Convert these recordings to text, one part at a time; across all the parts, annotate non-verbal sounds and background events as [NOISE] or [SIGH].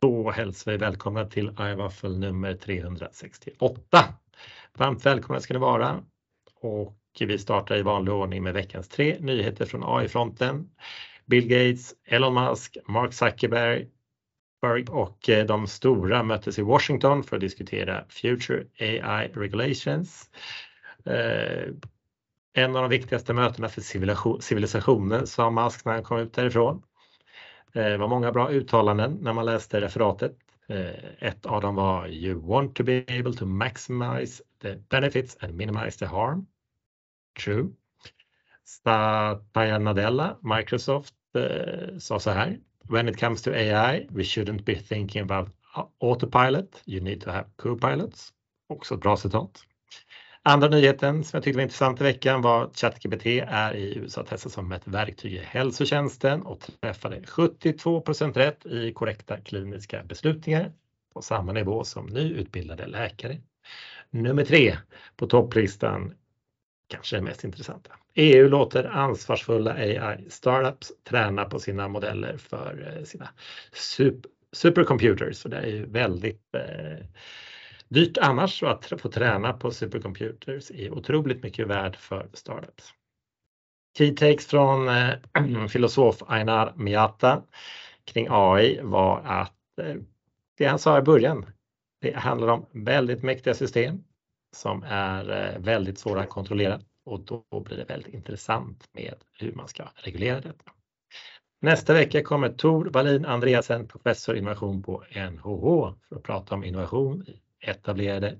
Då hälsar vi välkomna till iWaffle nummer 368. Varmt välkomna ska ni vara och vi startar i vanlig ordning med veckans tre nyheter från AI-fronten. Bill Gates, Elon Musk, Mark Zuckerberg och eh, de stora möttes i Washington för att diskutera Future AI Regulations. Eh, en av de viktigaste mötena för civilisationen sa Musk när han kom ut därifrån. Det var många bra uttalanden när man läste referatet. Eh, ett av dem var You want to be able to maximize the benefits and minimize the harm. True. Satya Nadella, Microsoft, eh, sa så här. When it comes to AI, we shouldn't be thinking about autopilot. You need to have co-pilots. Också ett bra citat. Andra nyheten som jag tyckte var intressant i veckan var att ChatGPT är i USA testat som ett verktyg i hälsotjänsten och träffade 72 rätt i korrekta kliniska beslutningar på samma nivå som nyutbildade läkare. Nummer tre på topplistan, kanske det mest intressanta. EU låter ansvarsfulla AI-startups träna på sina modeller för eh, sina supercomputers. Så det är ju väldigt eh, Dyrt annars så att få träna på supercomputers är otroligt mycket värd för startups. Key takes från eh, [CLEARS THROAT] filosof Einar Miata kring AI var att eh, det han sa i början, det handlar om väldigt mäktiga system som är eh, väldigt svåra att kontrollera och då blir det väldigt intressant med hur man ska reglera detta. Nästa vecka kommer Tor Wallin Andreasen, professor innovation på NHH för att prata om innovation i etablerade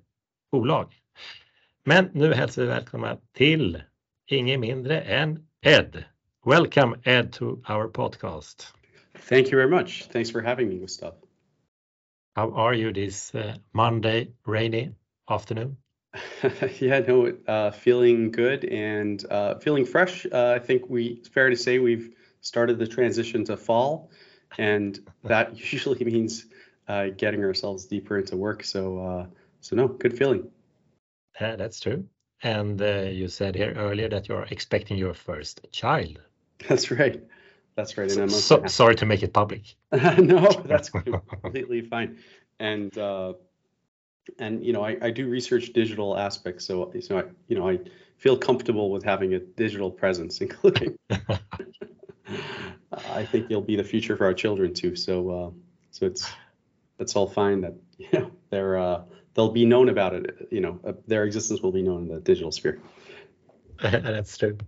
bolag. Men nu hälsar vi välkomna till ingen mindre än Ed. Welcome Ed to our podcast. Thank you very much. Thanks for having me, Gustav. How are you this uh, Monday rainy afternoon? [LAUGHS] yeah, no, uh, feeling good and uh, feeling fresh. Uh, I think we fair to say we've started the transition to fall, and [LAUGHS] that usually means uh, getting ourselves deeper into work. So, uh, so no, good feeling. Yeah, that's true. And uh, you said here earlier that you're expecting your first child. That's right. That's right. And I'm so, sorry to make it public. [LAUGHS] no, that's [LAUGHS] completely fine. And uh, and you know, I, I do research digital aspects, so so I you know I feel comfortable with having a digital presence, [LAUGHS] including. I think you'll be the future for our children too. So uh, so it's that's all fine. That [LAUGHS] you know they're uh, they'll be known about it. You know uh, their existence will be known in the digital sphere. [LAUGHS] that's true.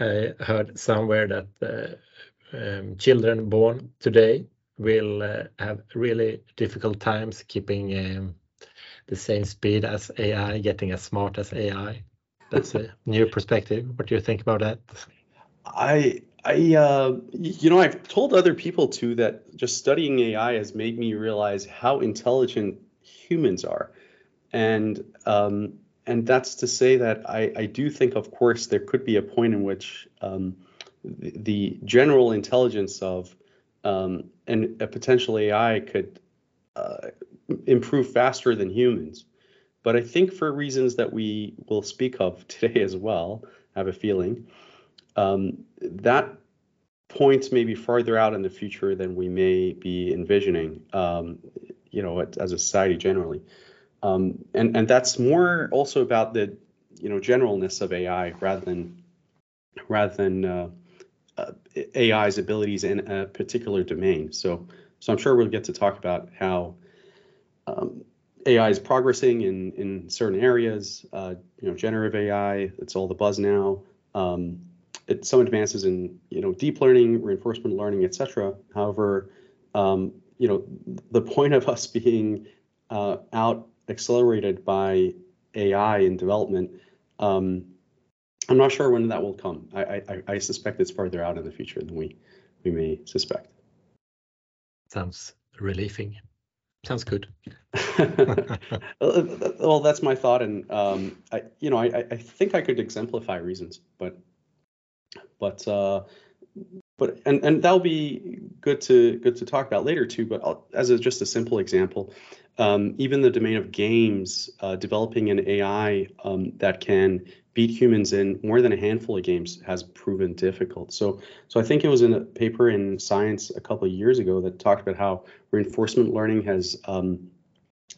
I heard somewhere that uh, um, children born today will uh, have really difficult times keeping um, the same speed as AI, getting as smart as AI. That's a [LAUGHS] new perspective. What do you think about that? I I, uh, you know, I've told other people too that just studying AI has made me realize how intelligent humans are, and um, and that's to say that I, I do think, of course, there could be a point in which um, the, the, general intelligence of um, and a potential AI could uh, improve faster than humans. But I think for reasons that we will speak of [LAUGHS] today as well, I have a feeling um, that points maybe farther out in the future than we may be envisioning, um, you know, as a society generally. Um, and and that's more also about the you know generalness of AI rather than rather than uh, uh, AI's abilities in a particular domain. So so I'm sure we'll get to talk about how um, AI is progressing in in certain areas. Uh, you know, generative AI, it's all the buzz now. Um, it, some advances in you know deep learning, reinforcement learning, etc. However, um, you know the point of us [LAUGHS] being uh, out accelerated by AI in development, um, I'm not sure when that will come. I, I, I suspect it's farther out in the future than we we may suspect. Sounds relieving. Sounds good. [LAUGHS] [LAUGHS] well, that's my thought, and um, I, you know, I, I think I could exemplify reasons, but but uh, but and and that'll be good to good to talk about later too. But I'll, as a, just a simple example, um, even the domain of games, uh, developing an AI um, that can beat humans in more than a handful of games has proven difficult. So, so I think it was in a paper in Science a couple of years ago that talked about how reinforcement learning has um,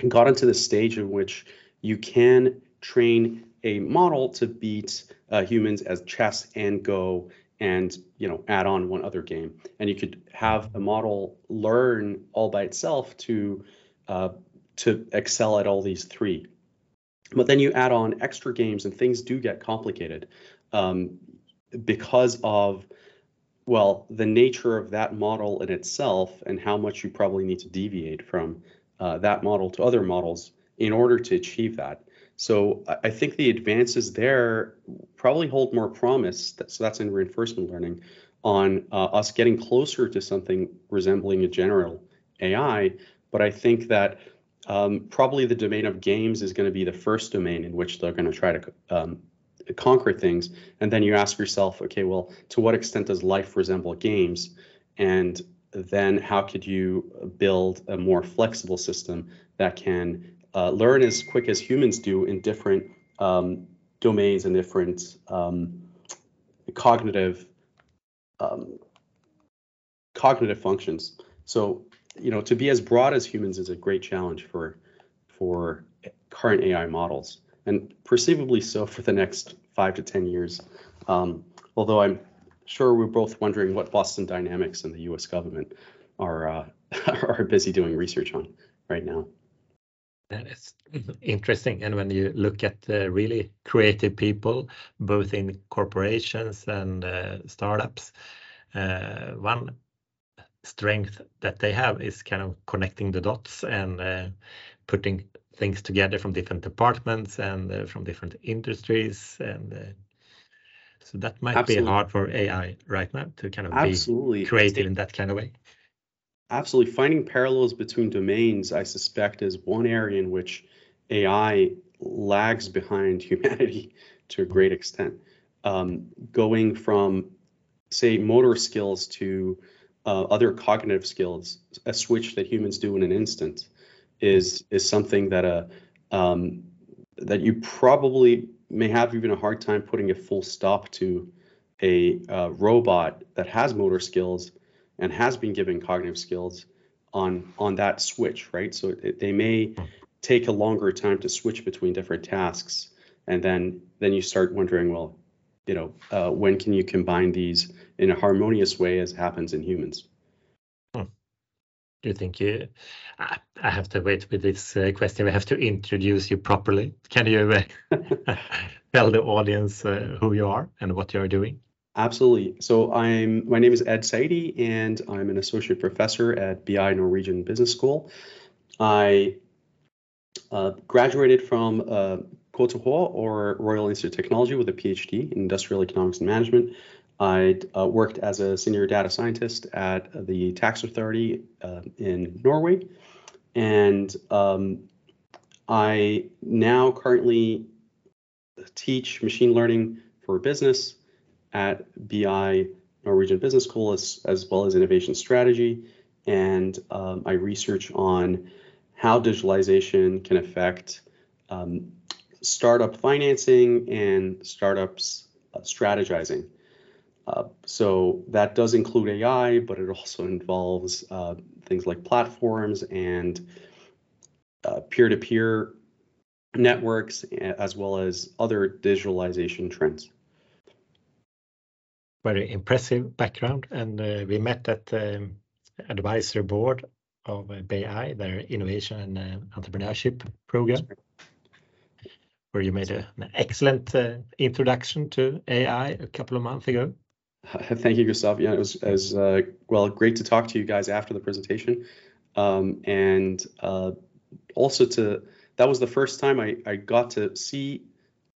gotten to the stage in which you can train a model to beat uh, humans as chess and Go and you know add on one other game. And you could have a model learn all by itself to uh, to excel at all these three. But then you add on extra games and things do get complicated um, because of well the nature of that model in itself and how much you probably need to deviate from uh, that model to other models in order to achieve that so I think the advances there probably hold more promise. So that's in reinforcement learning on uh, us getting closer to something resembling a general AI. But I think that um, probably the domain of games is going to be the first domain in which they're going to try to um, conquer things. And then you ask yourself, okay, well, to what extent does life resemble games? And then how could you build a more flexible system that can uh, learn as quick as humans do in different um, domains and different um, cognitive um, cognitive functions. So, you know, to be as broad as humans is a great challenge for for current AI models, and perceivably so [LAUGHS] for the next five to ten years. Um, although I'm sure we're both wondering what Boston Dynamics and the U.S. government are uh, [LAUGHS] are busy doing research on right now. Is interesting. And when you look at uh, really creative people, both in corporations and uh, startups, uh, one strength that they have is kind of connecting the dots and uh, putting things together from different departments and uh, from different industries. And uh, so that might Absolutely. be hard for AI right now to kind of Absolutely. be creative in that kind of way. Absolutely. Finding parallels between domains, I suspect, is one area in which AI lags behind [LAUGHS] humanity to a great extent. Um, going from, say, motor skills to uh, other cognitive skills, a switch that humans do in an instant, is is something that a uh, um, that you probably may have even a hard time putting a full stop to a uh, robot that has motor skills and has been given cognitive skills on on that switch, right? So it, they may take a longer time to switch between different tasks, and then then you start wondering, well, you know, uh, when can you combine these in a harmonious way as happens in humans? Hmm. Do you think you? I, I have to wait with this uh, question. We have to introduce you properly. Can you uh, [LAUGHS] tell the audience uh, who you are and what you are doing? Absolutely. So I'm my name is Ed Saiedi, and I'm an associate professor at BI Norwegian Business School. I uh, graduated from uh, KTH or Royal Institute of Technology with a PhD in industrial economics and management. I uh, worked as a senior data scientist at the tax authority uh, in Norway, and um, I now currently teach machine learning for business at BI Norwegian Business School as, as well as innovation strategy. And um, I research on how digitalization can affect um, startup financing and startups uh, strategizing. Uh, so that does include AI, but it also involves uh, things like platforms and uh, peer-to-peer networks, as well as other digitalization trends very impressive background, and uh, we met at the um, advisory board of uh, BI, their innovation and uh, entrepreneurship program, where you made a, an excellent introduction to AI a couple of months ago. [LAUGHS] Thank you, Gustav. Yeah, it was as uh, well great to talk to you guys after the presentation, um, and uh, also to that was the first time I, I got to see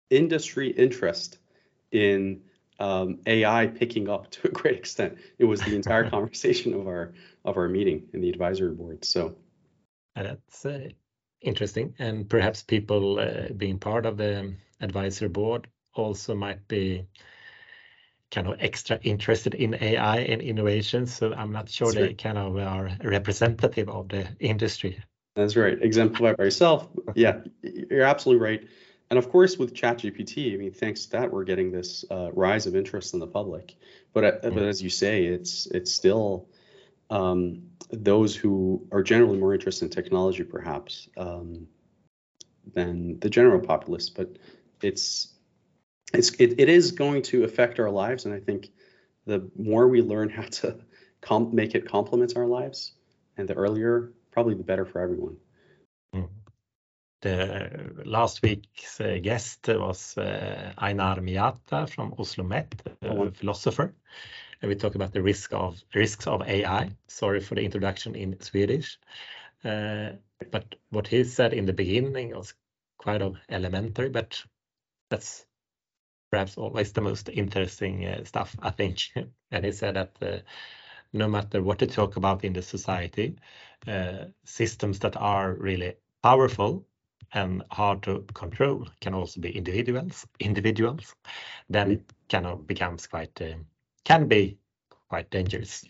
industry interest in um, AI picking up to a great extent. It was the entire [LAUGHS] conversation of our of our meeting in the advisory board. So that's uh, interesting, and perhaps people uh, being part of the advisory board also might be kind of extra interested in AI and innovation. So I'm not sure that's they right. kind of are representative of the industry. That's right. Exemplify by yourself. Yeah, you're absolutely right. And of course, with ChatGPT, I mean, thanks to that, we're getting this uh, rise of interest in the public. But uh, but as you say, it's it's still um, those who are generally more interested in technology, perhaps, um, than the general populace. But it's it's it, it is going to affect our lives, and I think the more we learn how to [LAUGHS] make it complement our lives, and the earlier, probably the better for everyone. The last week's uh, guest was uh, Einar Miata from Oslo Met, a philosopher. And we talk about the risk of risks of AI. Sorry for the introduction in Swedish. Uh, but what he said in the beginning was quite elementary, but that's perhaps always the most interesting uh, stuff, I think. [LAUGHS] and he said that uh, no matter what you talk about in the society, uh, systems that are really powerful and hard to control can also be individuals. Individuals, then it kind of becomes quite uh, can be quite dangerous.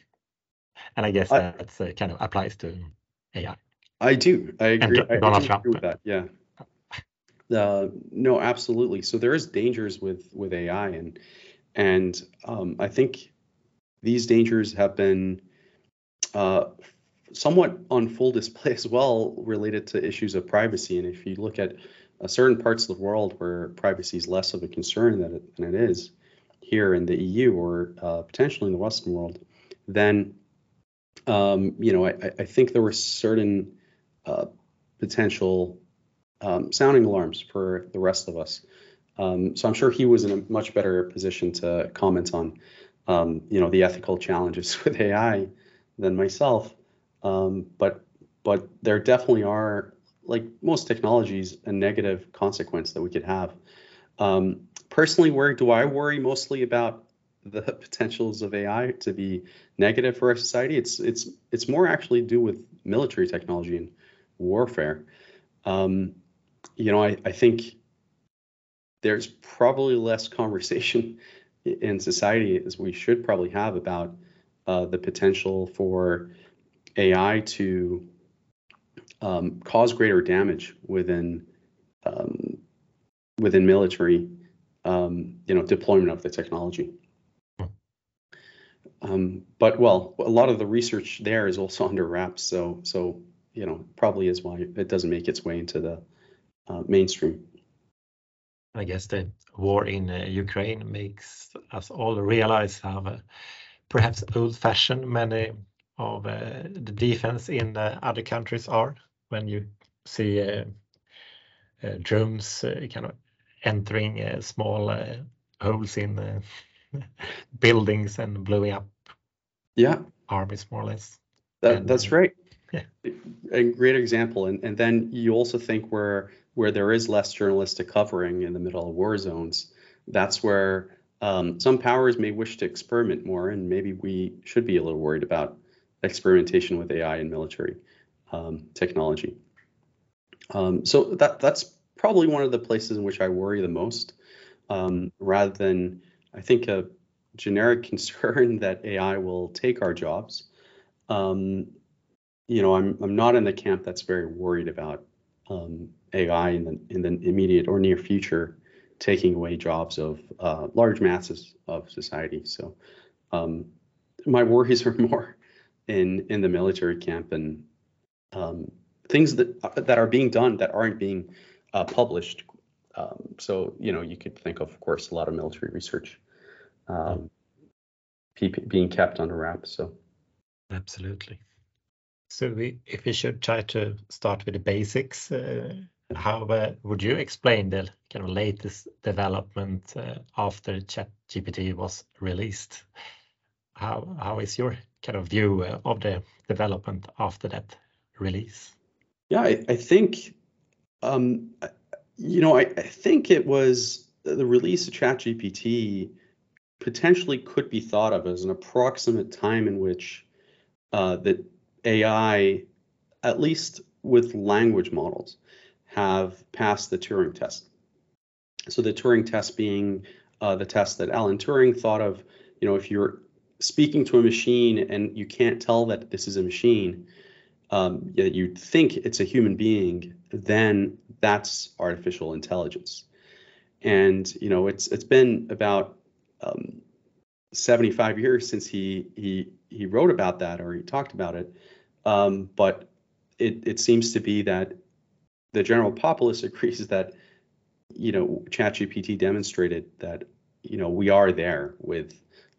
And I guess I, that uh, kind of applies to AI. I do. I agree. I, I agree with that. Yeah. Uh, no, absolutely. So there is dangers with with AI, and and um, I think these dangers have been uh, somewhat on full display as well, related to issues of privacy. And if you look at uh, certain parts of the world where privacy is less of a concern than it, than it is here in the EU or uh, potentially in the Western world, then um, you know I, I, think there were certain uh, potential um, sounding alarms for the rest of us. Um, so I'm sure he was in a much better position to comment on, um, you know, the ethical challenges [LAUGHS] with AI than myself. Um, but but there definitely are, like most technologies, a negative consequence that we could have. Um, personally, where do I worry mostly about the [LAUGHS] potentials of AI to be negative for our society? It's it's it's more actually do with military technology and warfare. Um, you know, I, I think there's probably less [LAUGHS] conversation in society as we should probably have about uh, the potential for AI to um, cause greater damage within um, within military, um, you know, deployment of the technology. Um, but well, a lot of the research there is also [LAUGHS] under wraps, so so you know probably is why it doesn't make its way into the uh, mainstream. I guess the war in uh, Ukraine makes us all realize how uh, perhaps old-fashioned many of uh, the defense in uh, other countries are when you see uh, drones kind of entering small holes in [LAUGHS] buildings and blowing up yeah armies more or less. That, and, that's right. Yeah. A great example. And and then you also think where where there is less journalistic covering in the middle of war zones, that's where um, some powers may wish to experiment more, and maybe we should be a little worried about experimentation with AI and military um, technology. Um, so that that's probably one of the places in which I worry the most, um, rather than I think a generic [LAUGHS] concern that AI will take our jobs. Um, you know, I'm I'm not in the camp that's very worried about um, AI in the in the immediate or near future taking away jobs of uh, large masses of society. So um, my worries [LAUGHS] are more in in the military camp and um, things that that are being done that aren't being uh, published. Um, so you know you could think of, of course, a lot of military research um, being kept under wraps. So absolutely. So we, if we should try to start with the basics, uh, how uh, would you explain the kind of latest development uh, after ChatGPT was released? How how is your kind of view uh, of the development after that release? Yeah, I, I think, um, you know, I, I, think it was the release of ChatGPT potentially could be thought of as an approximate time in which uh, that AI, at least with language models, have passed the Turing test. So the Turing test being uh, the test that Alan Turing thought of, you know, if you're speaking to a machine and you can't tell that this is a machine, um, that you think it's a human being, then that's artificial intelligence. And you know, it's it's been about um, 75 years since he he he wrote about that or he talked about it. Um, but it it seems to be that the general populace [LAUGHS] agrees that you know ChatGPT demonstrated that you know we are there with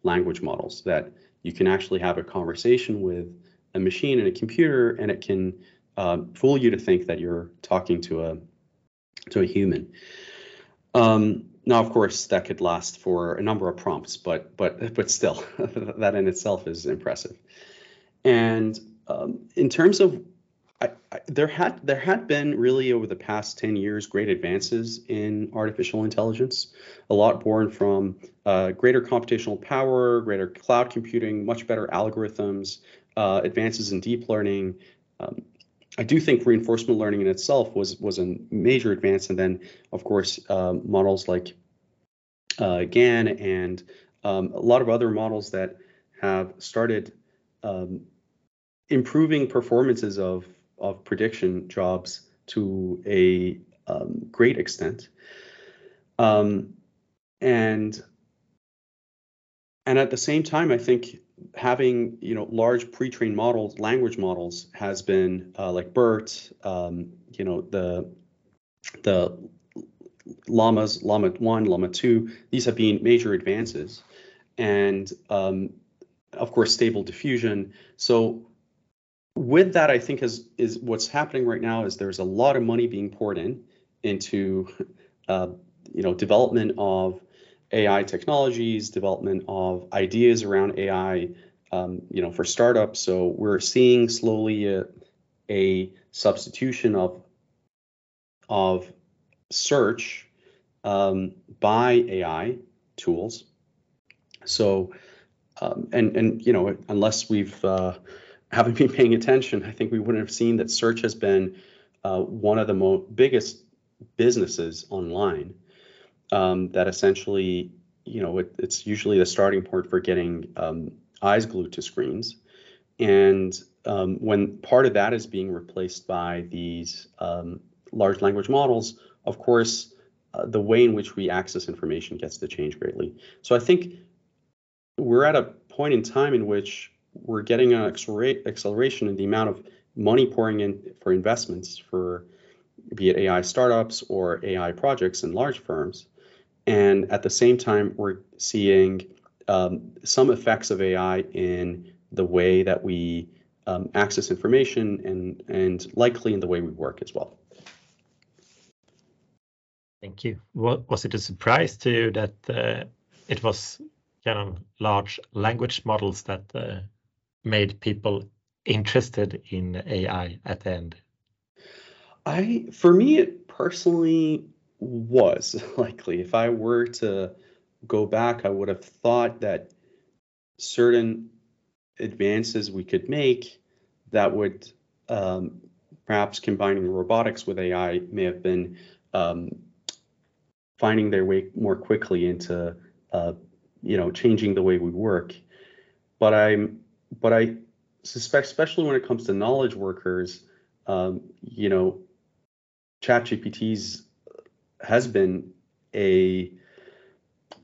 language models that you can actually have a conversation with a machine and a computer and it can uh, fool you to think that you're talking to a to a human. Um, now, of course, that could last for a number of prompts, but but but still, [LAUGHS] that in itself is impressive. And um, in terms of I, there had there had been really over the past 10 years great advances in artificial intelligence a lot born from uh, greater computational power greater cloud computing much better algorithms uh, advances in deep learning. Um, I do think reinforcement learning in itself was was a major advance, and then of course um, models like uh, GAN and um, a lot of other models that have started um, improving performances of of prediction jobs to a um, great extent, um, and and at the same time, I think having you know large pre-trained models, language models, has been uh, like BERT, um, you know the the llamas, llama one, llama two. These have been major advances, and um, of course stable diffusion. So with that, I think is is what's happening right now is there's a lot of money being poured in into [LAUGHS] uh, you know development of AI technologies, development of ideas around AI, um, you know, for startups. So we're seeing slowly a, a substitution of of search um, by AI tools. So, um, and and you know, unless we've uh, haven't been paying attention, I think we wouldn't have seen that search has been uh, one of the mo- biggest businesses online um, that essentially, you know, it, it's usually the starting point for getting um, eyes glued to screens. And um, when part of that is being replaced by these um, large language models, of course, uh, the way in which we access information gets to change greatly. So I think we're at a point in time in which we're getting an acceleration in the amount of money pouring in for investments for be it AI startups or AI projects in large firms. And at the same time, we're seeing um, some effects of AI in the way that we um, access information and, and likely in the way we work as well. Thank you. Was it a surprise to you that uh, it was kind of large language models that uh, made people interested in AI at the end? I, for me, it personally was [LAUGHS] likely. If I were to go back, I would have thought that certain advances we could make that would um, perhaps combining robotics with AI may have been um, finding their way more quickly into uh, you know changing the way we work. But I'm but I suspect, especially when it comes to knowledge workers, um, you know, ChatGPT's has been a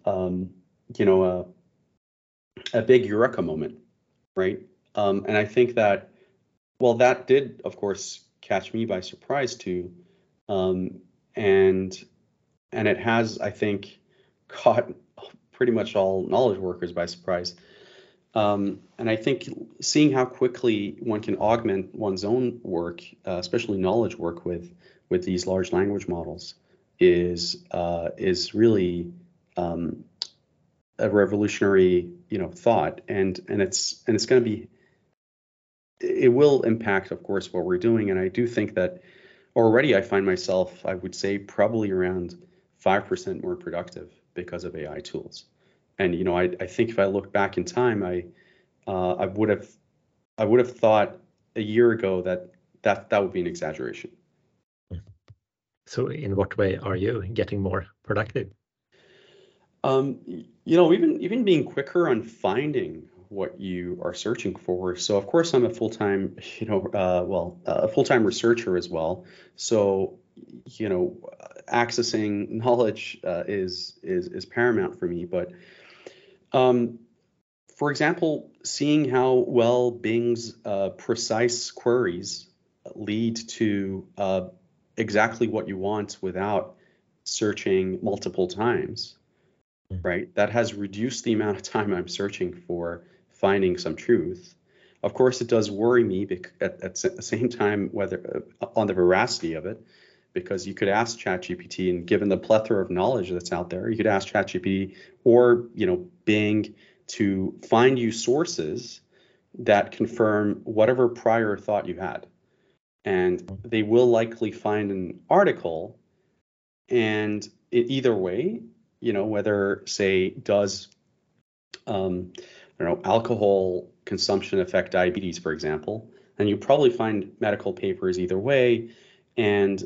um, you know a, a big eureka moment, right? Um, and I think that well, that did of course catch me by surprise too, um, and and it has I think [LAUGHS] caught pretty much all knowledge workers by surprise. Um, and I think seeing how quickly one can augment one's own work, uh, especially knowledge work with with these large language models, is uh, is really um, a revolutionary you know thought. And and it's and it's going to be it will impact of course what we're doing. And i do think that already i find myself i would say probably around 5% more productive because of ai tools and you know i, I think if i look back in time i uh, i would have i would have thought a year ago that that that would be an exaggeration so, in what way are you getting more productive? Um, you know, even even being quicker on finding what you are searching for. So, of course, I'm a full time, [LAUGHS] you know, uh, well, uh, a full time researcher as well. So, you know, accessing [LAUGHS] knowledge uh, is is is paramount for me. But um, for example, seeing how well Bing's uh, precise queries lead to uh, exactly what you want without searching multiple times, mm. right? That has reduced the amount of time I'm searching for finding some truth. Of course, it does worry me at, at the same time whether uh, on the veracity of it, because you could ask ChatGPT, and given the plethora of knowledge that's out there, you could ask ChatGPT or you know Bing to find you sources that confirm whatever prior thought you had, and they will likely find an article, and it, either way, you know whether say does um, I don't know alcohol consumption affect diabetes, for example, and you probably find medical papers either way, and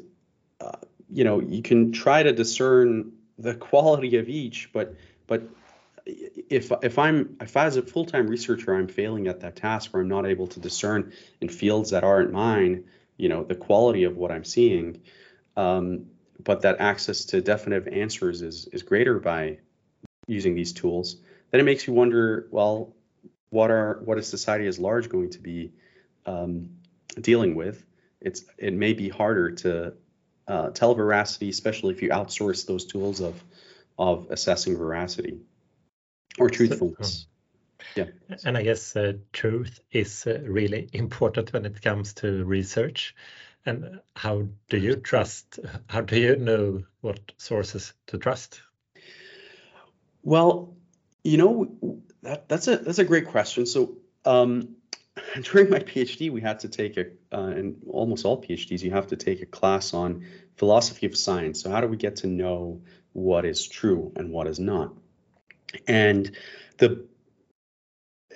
you know you can try to discern the quality of each, but but if if I'm if as a full-time researcher I'm failing at that task where I'm not able to discern in fields that aren't mine, you know, the quality of what I'm seeing, um, but that access to definitive answers is is greater by using these tools, then it makes you wonder, well, what are what is society as large going to be um, dealing with? It's it may be harder to uh, tell veracity, especially if you outsource those tools of of assessing veracity or truthfulness. So, um, yeah. And I guess uh, truth is uh, really [LAUGHS] important when it comes to research. And how do you trust? How do you know what sources to trust? Well, you know that that's a that's a great question. So um, [LAUGHS] during my PhD, we had to take a, uh, and almost all PhDs, you have to take a class on philosophy of science. So, how do we get to know what is true and what is not? And the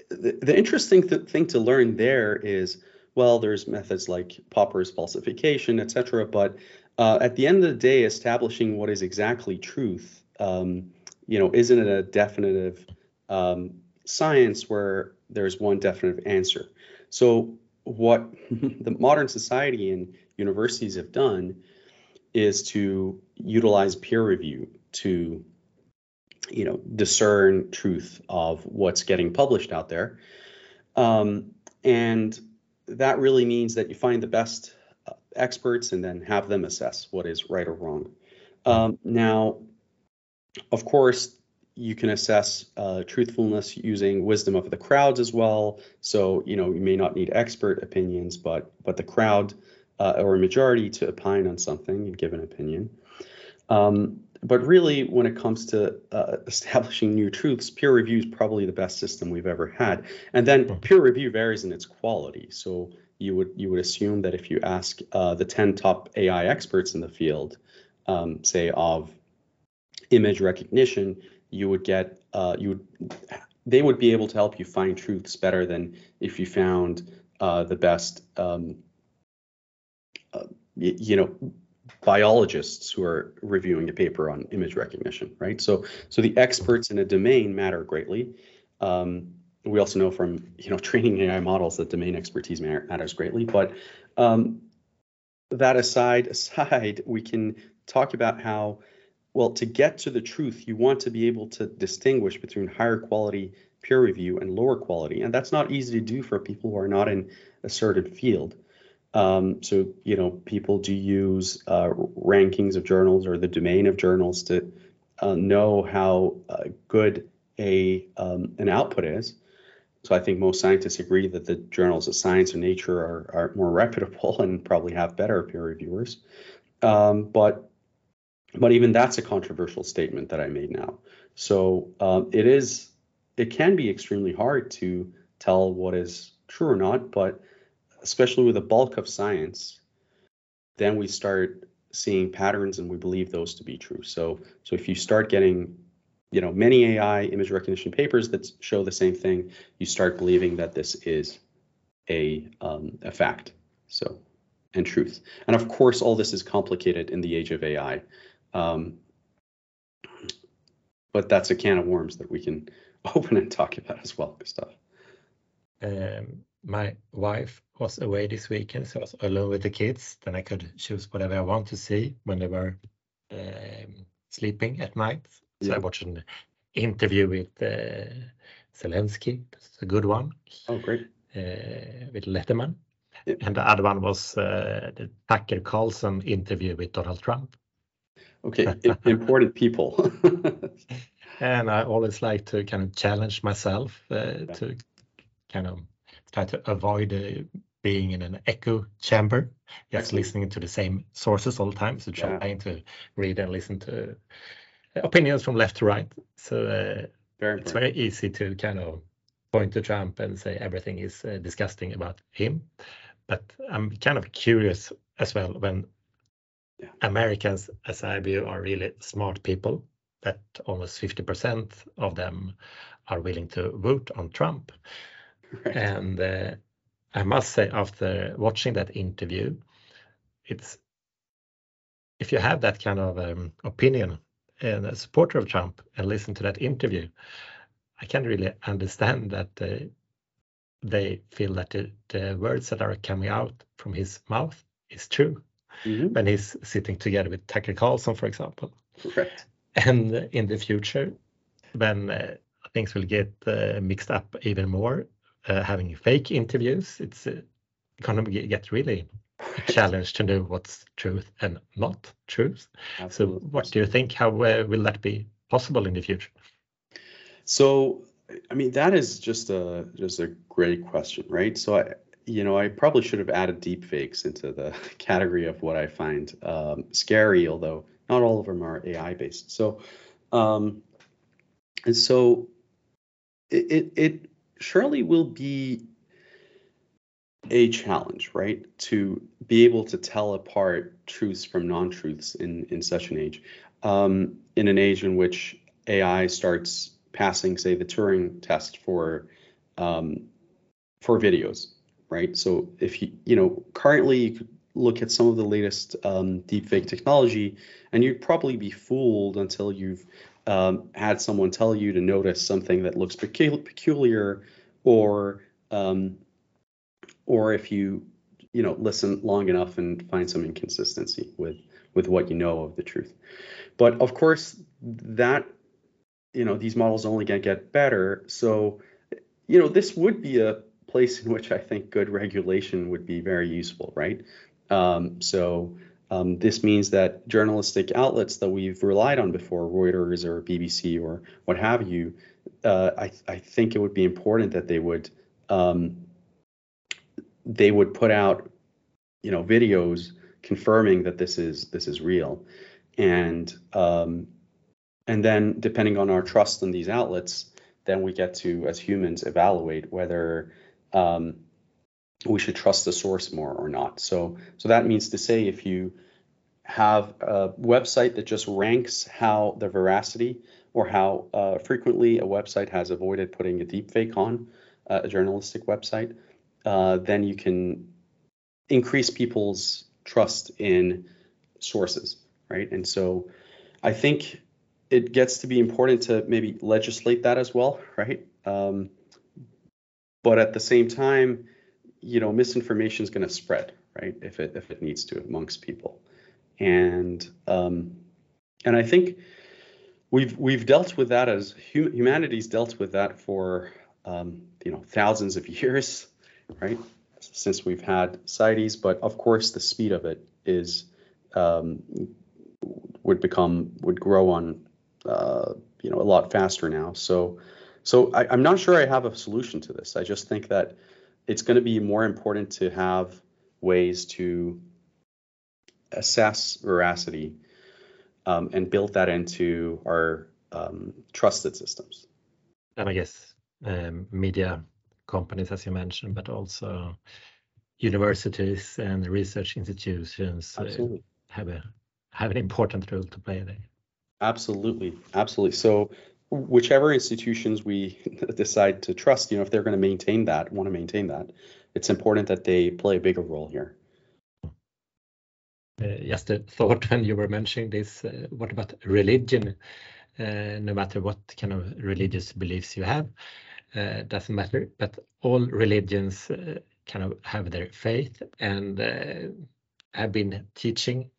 the, the interesting th- thing to learn there is, well, there's methods like Popper's falsification, etc. But uh, at the end of the day, establishing what is exactly truth, um, you know, isn't it a definitive um, science where there's one definitive answer. So what [LAUGHS] the modern society and universities have done is to utilize peer review to you know discern truth of what's getting published out there um, and that really means that you find the best uh, experts and then have them assess what is right or wrong um, now of course you can assess uh, truthfulness using wisdom of the crowds as well. So you know you may not need expert opinions, but but the crowd uh, or a majority to opine on something and give an opinion. Um, but really, when it comes to uh, [LAUGHS] establishing new truths, peer review is probably the best system we've ever had. And then hmm. peer review varies in its quality. So you would you would assume that if you ask uh, the 10 top AI experts in the field, um, say of image recognition, you would get uh, you would they would be able to help you find truths better than if you found uh, the best um, uh, y- you know biologists who are reviewing a paper on image recognition right? So so the experts in a domain matter greatly. Um, we also know from you know [LAUGHS] training ai models that domain expertise matters greatly but um, that aside [LAUGHS] aside we can talk about how well, to get to the truth, you want to be able to distinguish between higher quality peer review and lower quality. And that's not easy to do for people who are not in a certain field. Um, so, you know, people do use uh, rankings of journals or the domain of journals to uh, know how uh, good a um, an output is. So I think most scientists agree that the journals of science and nature are, are more reputable [LAUGHS] and probably have better peer reviewers. Um, but but even that's a controversial statement that I made now. So um, it is, it can be extremely hard to tell what is true or not, but especially with the bulk of science, then we start seeing patterns and we believe those to be true. So, so if you start getting, you know, many AI image recognition papers that show the same thing, you start believing that this is a um, a fact. So, and truth. And of course, all this is complicated in the age of AI. Um, but that's a can of worms that we can [LAUGHS] open and talk about as well, Gustav. Um, my wife was away this weekend, so I was alone with the kids. Then I could choose whatever I want to see when they were um, sleeping at night. So Yeah. I watched an interview with uh, Zelensky. It's a good one Oh, great. uh, with Letterman. Yeah. And the other one was uh, the Tucker Carlson interview with Donald Trump. Okay, important people. [LAUGHS] And I always like to kind of challenge myself uh, to kind of try to avoid uh, being in an echo chamber, just Excellent. listening to the same sources all the time. So Yeah. trying to read and listen to opinions from left to right. So uh, Very it's very easy to kind of point to Trump and say everything is uh, disgusting about him. But I'm kind of curious as well when Yeah. Americans, as I view, are really smart people, that almost 50% of them are willing to vote on Trump. Right. And uh, I must say, after watching that interview, it's if you have that kind of um, opinion and a supporter of Trump and listen to that interview, I can't really understand that uh, they feel that the, the words that are coming out from his mouth is true Mhm, when he's sitting together with Tucker Carlson, for example. Correct. And in the future, when uh, things will get uh, mixed up even more, uh, having fake interviews, it's uh, going to get really a challenge to know what's truth and not truth. So, what do you think? How uh, will that be possible in the future? So, I mean, that is just a just a great question, right? So, I, you know, I probably should have added deepfakes into the [LAUGHS] category of what I find um, scary, although not all of them are AI based. So, um, and so it, it it surely will be a challenge, right, to be able to tell apart truths from non-truths in in such an age, um, in an age in which AI starts passing, say, the Turing test for um, for videos, right? So if you you know currently you could look at some of the latest um, deepfake technology, and you'd probably be fooled until you've um, had someone tell you to notice something that looks pecu- peculiar, or um, or if you you know listen long enough and find some inconsistency with with what you know of the truth. But of course, that you know these models only get get better. So you know this would be a place in which I think good regulation would be very useful, right? Um, so um, this means that journalistic outlets that we've relied on before, Reuters or BBC or what have you, uh, I, I think it would be important that they would um, they would put out you know videos confirming that this is this is real, and um, and then depending on our trust in these outlets, then we get to as humans evaluate whether um, we should trust the source more or not. So so that means to say if you have a website that just ranks how the veracity or how uh, frequently a website has avoided putting a deepfake on uh, a journalistic website, uh, then you can increase people's trust in sources, right? And so I think it gets to be important to maybe legislate that as well, right? Um, but at the same time, you know, misinformation is going to spread, right? If it if it needs to amongst people, and um, and I think we've we've dealt with that as hum- humanity's dealt with that for um, you know thousands of [LAUGHS] years, right? Since we've had CITES, but of course the speed of it is um, would become would grow on uh, you know a lot faster now. So so I, I'm not sure I have a solution to this. I just think that it's going to be more important to have ways to assess veracity um, and build that into our um, trusted systems. And I guess um, media companies, as you mentioned, but also universities and research institutions uh, have a have an important role to play there. Absolutely, absolutely. So, whichever institutions we [LAUGHS] decide to trust, you know, if they're going to maintain that, want to maintain that, it's important that they play a bigger role here. Uh, just a thought [LAUGHS] when you were mentioning this, uh, what about religion? Uh, no matter what kind of religious beliefs you have, uh, doesn't matter, but all religions uh, kind of have their faith and uh, have been teaching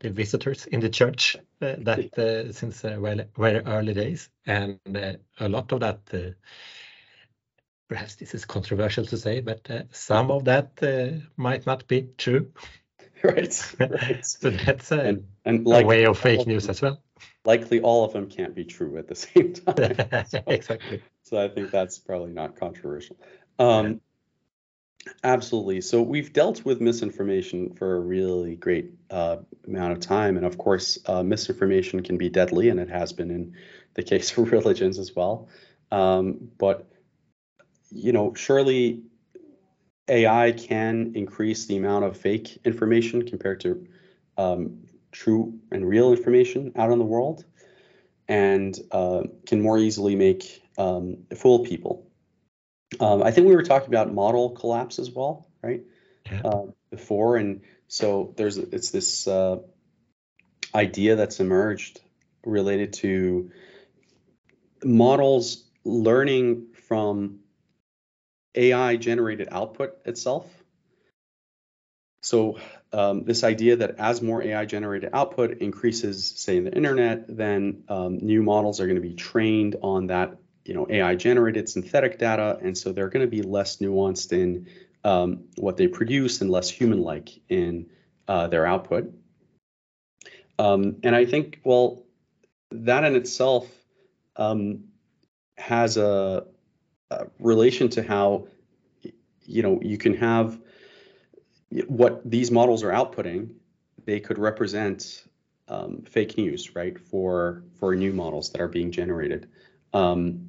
the visitors in the church uh, that uh, since well, very early days, and a lot of that. Perhaps this is controversial to say, but some of that might not be true. [LAUGHS] right, right. [LAUGHS] so that's a, and, and like a way of fake news as well. Likely, all of them can't be true at the [LAUGHS] same time. So, exactly. So I think that's probably not controversial. Um, Absolutely. So we've dealt with misinformation for a really great uh, amount of time, and of course, uh, misinformation can be deadly, and it has been in the case [LAUGHS] of religions as well. Um, but you know, surely AI can increase the amount of fake information compared to um, true and real information out in the world, and uh, can more easily make um, fool people. Um, I think we were talking about model collapse as well, right? Yeah. Uh, before, and so there's it's this uh, idea that's emerged related to models learning from AI generated output itself. So um, this idea that as more AI generated output increases, say in the internet, then um, new models are going to be trained on that, you know, AI generated synthetic data, and so they're going to be less nuanced in um, what they produce and less human-like in uh, their output. Um, and I think, well, that in itself um, has a, a relation to how you know you can have what these models are outputting they could represent um, fake news right for for new models that are being generated um,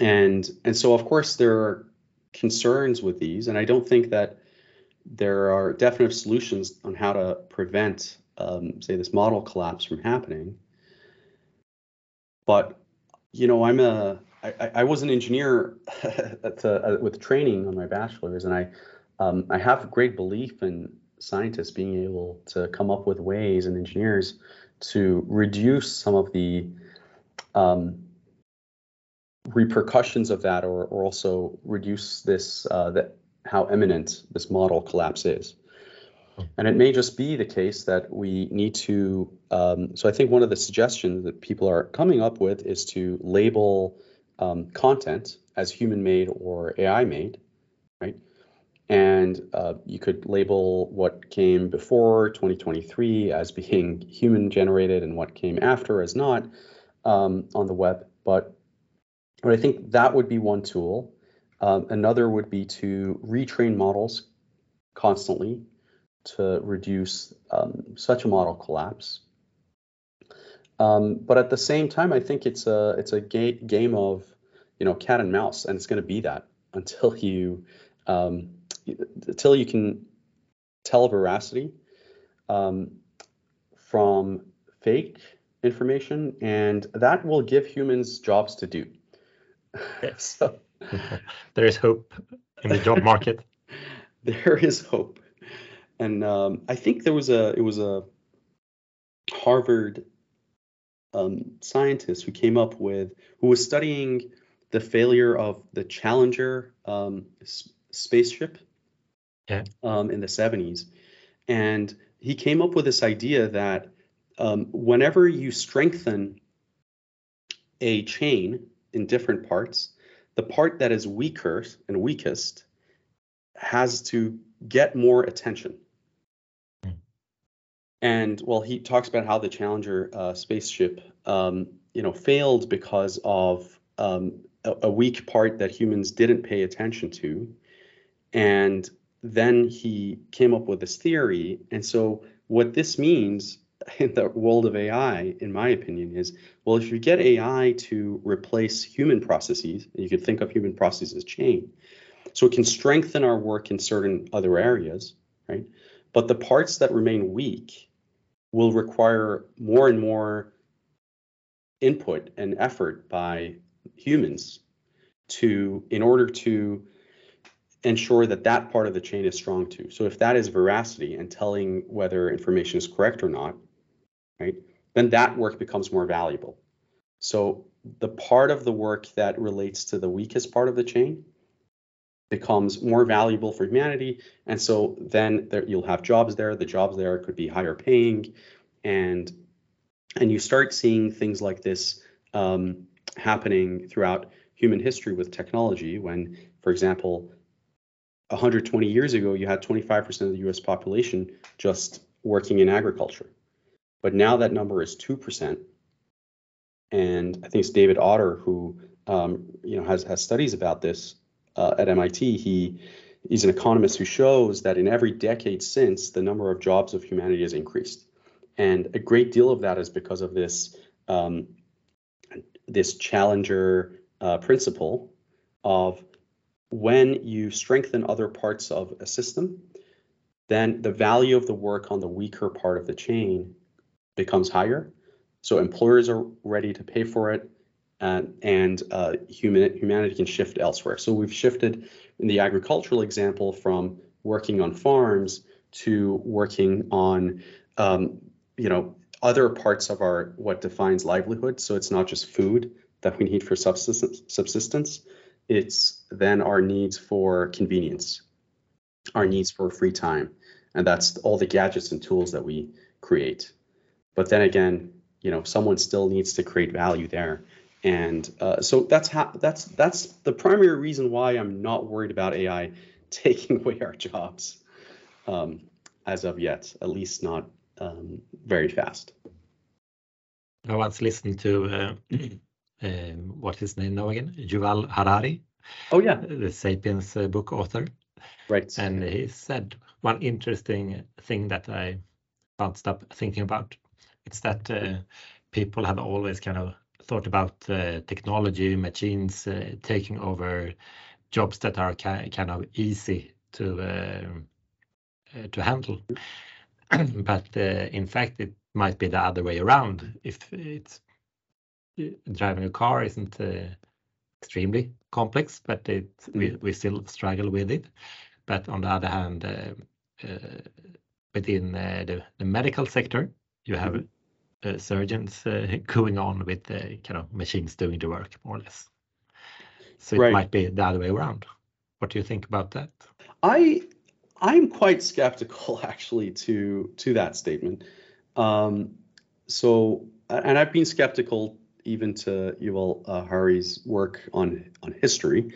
and and so of course there are concerns with these and i don't think that there are definite solutions on how to prevent um, say this model collapse from happening. But you know i'm a I, I was an engineer [LAUGHS] uh, with training on my bachelor's, and I um, I have great belief in scientists being able to come up with ways and engineers to reduce some of the um, repercussions of that, or, or also reduce this uh, that how imminent this model collapse is. And it may just be the case that we need to. Um, so I think one of the suggestions that people are coming up with is to label um, content as human made or AI made, right? And uh, you could label what came before 2023 as being human generated and what came after as not um, on the web. But, but I think that would be one tool. Um, another would be to retrain models constantly to reduce um, such a model collapse. Um, but at the same time, I think it's a it's a ga- game of you know cat and mouse, and it's going to be that [LAUGHS] until you um, until you can tell veracity um, from fake information, and that will give humans jobs to do. Yes. [LAUGHS] so, [LAUGHS] there is hope in the job market. [LAUGHS] there is hope, and um, I think there was a it was a Harvard um, scientist who came up with who was studying the failure of the Challenger um, s- spaceship yeah. um, in the 70s. And he came up with this idea that um, whenever you strengthen a chain in different parts, the part that is weaker and weakest has to get more attention. Hmm. And well, he talks about how the Challenger uh, spaceship, um, you know, failed because of um, a, weak part that humans didn't pay attention to. And then he came up with this theory. And so, what this means in [LAUGHS] the world of AI, in my opinion, is well, if you get AI to replace human processes, you could think of human processes as chain. So it can strengthen our work in certain other areas, right? But the parts that remain weak will require more and more input and effort by humans to in order to ensure that that part of the chain is strong too. So if that is veracity and telling whether information is correct or not, right, then that work becomes more valuable. So the part of the work that relates to the weakest part of the chain becomes more valuable for humanity. And so then there, you'll have jobs there. The jobs there could be higher paying, and and you start seeing things like this um, happening throughout human history with technology. When, for example, 120 years ago, you had 25% of the U.S. population just working in agriculture, but now that number is two percent. And I think it's David Autor who um, you know has has studies about this uh, at MIT. He he's an economist who shows that in every decade since, the number of jobs of humanity has increased, and a great deal of that is because of this um, this challenger uh, principle of when you strengthen other parts of a system, then the value of the work on the weaker part of the chain becomes higher. So employers are ready to pay for it, and, and uh, human, humanity can shift elsewhere. So we've shifted in the agricultural example from working on farms to working on, um, you know, other parts of our what defines livelihood. So it's not just food that we need for subsistence, subsistence. It's then our needs for convenience, our needs for free time, and that's all the gadgets and tools that we create. But then again, you know, someone still needs to create value there and uh, so that's how that's that's the primary reason why I'm not worried about AI [LAUGHS] taking away our jobs um, as of yet, at least not um, very fast. I once listened to uh, [CLEARS THROAT] um, what his name now again, Yuval Harari. Oh yeah, the *Sapiens* uh, book author. Right. And he said one interesting thing that I can't stop thinking about. It's that uh, people have always kind of thought about uh, technology, machines uh, taking over jobs that are kind of easy to uh, to handle. [CLEARS THROAT] but in fact, it might be the other way around. If it's driving a car isn't extremely complex, but it we, we still struggle with it. But on the other hand, uh, uh, within uh, the, the, medical sector, you have mm-hmm. Surgeons uh, [LAUGHS] going on with the kind of machines doing the work more or less. So it right. might be the other way around. What do you think about that? I I'm quite skeptical [LAUGHS] actually to to that statement. Um, so and I've been skeptical even to Yuval uh, Harari's work on on history.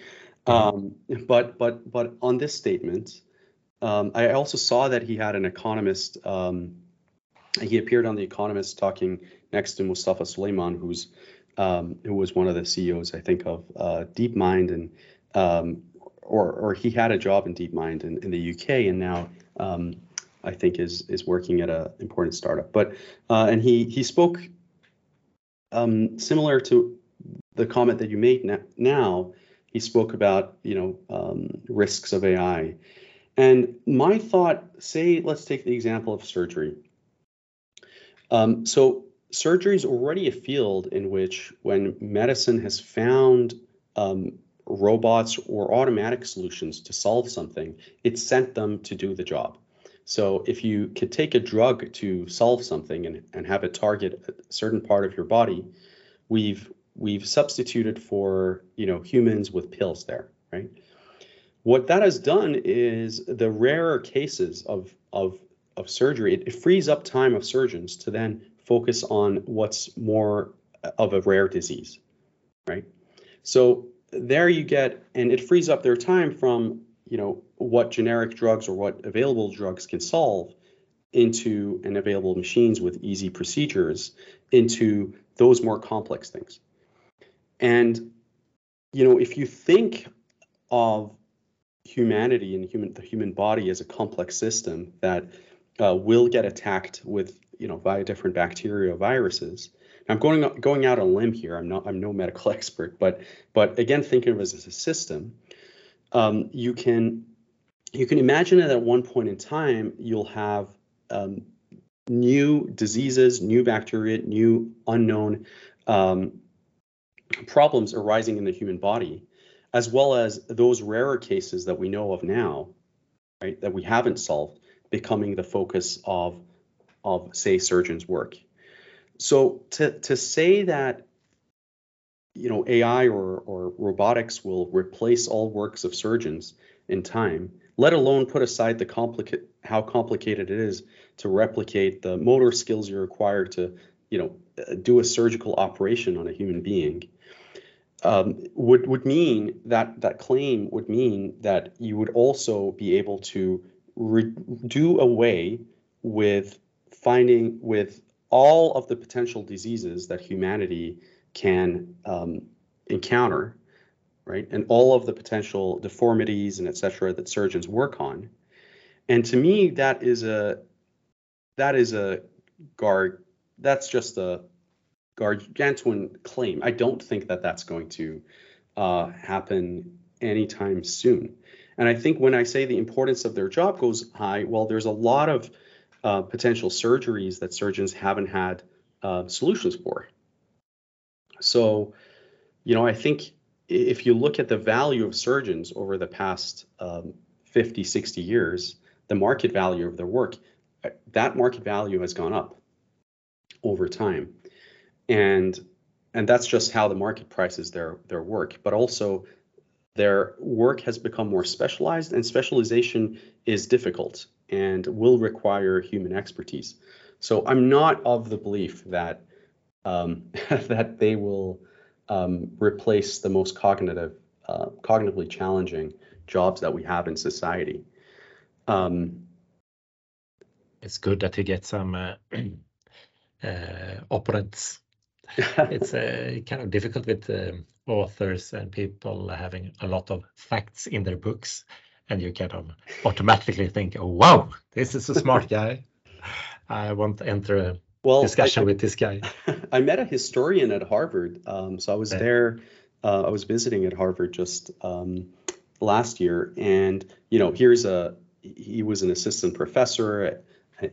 Mm-hmm. Um, but but but on this statement, um, I also saw that he had an economist um, he appeared on The Economist talking next to Mustafa Suleyman, who's um, who was one of the CEOs, I think, of uh, DeepMind, and um, or or he had a job in DeepMind in, in the UK, and now um, I think is is working at an important startup. But uh, and he he spoke um, similar to the comment that you made now. He spoke about you know um, risks of AI, and my thought, say, let's take the example of surgery um, so surgery is already a field in which when medicine has found um, robots or automatic solutions to solve something, it sent them to do the job. So if you could take a drug to solve something and, and have it target a certain part of your body, we've we've substituted for you know humans with pills there, right? What that has done is the rarer cases of of of surgery, it, it frees up time of surgeons to then focus on what's more of a rare disease, right? So there you get, and it frees up their time from, you know, what generic drugs or what available drugs can solve into and available machines with easy procedures into those more complex things. And, you know, if you think of humanity and human the human body as a complex system that uh, will get attacked with you know via different bacteria viruses. I'm going going out on a limb here. I'm not I'm no medical [LAUGHS] expert, but but again, thinking of it as a system, um, you can you can imagine that at one point in time you'll have um, new diseases, new bacteria, new unknown um, problems arising in the human body, as well as those rarer cases that we know of now, right, that we haven't solved becoming the focus of, of say, surgeons' work. So to, to say that you know AI or or robotics will replace all works of surgeons in time, let alone put aside the complicate how complicated it is to replicate the motor skills you require to you know do a surgical operation on a human being. Um, would would mean that that claim would mean that you would also be able to re- do away with finding with all of the potential diseases that humanity can um, encounter, right? And all of the potential deformities and et cetera that surgeons work on. And to me, that is a that is a guard. That's just a gargantuan claim. I don't think that that's going to uh, happen anytime soon. And I think when I say the importance of their job goes high, well, there's a lot of uh, potential surgeries that surgeons haven't had uh, solutions for. So, you know, I think if you look at the value of surgeons over the past um, 50, 60 years, the market value of their work, uh, that market value has gone up over time. And and that's just how the market prices their their work, but also their work has become more specialized and specialization is difficult and will require human expertise. So I'm not of the belief that um, [LAUGHS] that they will um, replace the most cognitive, uh, cognitively challenging jobs that we have in society. Um, it's good that you get some uh, [CLEARS THROAT] uh, opponents. [LAUGHS] it's uh, kind of difficult with um, authors and people having a lot of facts in their books, and you kind of automatically think, "Oh, wow, this is a smart [LAUGHS] guy. I want to enter a well, discussion I, with this guy." [LAUGHS] I met a historian at Harvard, um, so I was yeah. there. Uh, I was visiting at Harvard just um, last year, and you know, here's a he was an assistant professor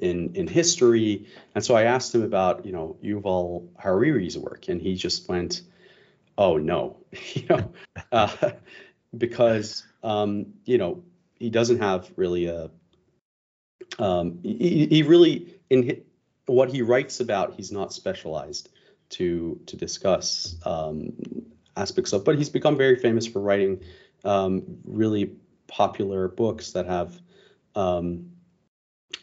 in in history, and so I asked him about you know Yuval Harari's work, and he just went, "Oh no," [LAUGHS] you know, uh, because um, you know he doesn't have really a um, he, he really in what he writes about he's not specialized to to discuss um, aspects of, but he's become very famous for writing um, really popular books that have um,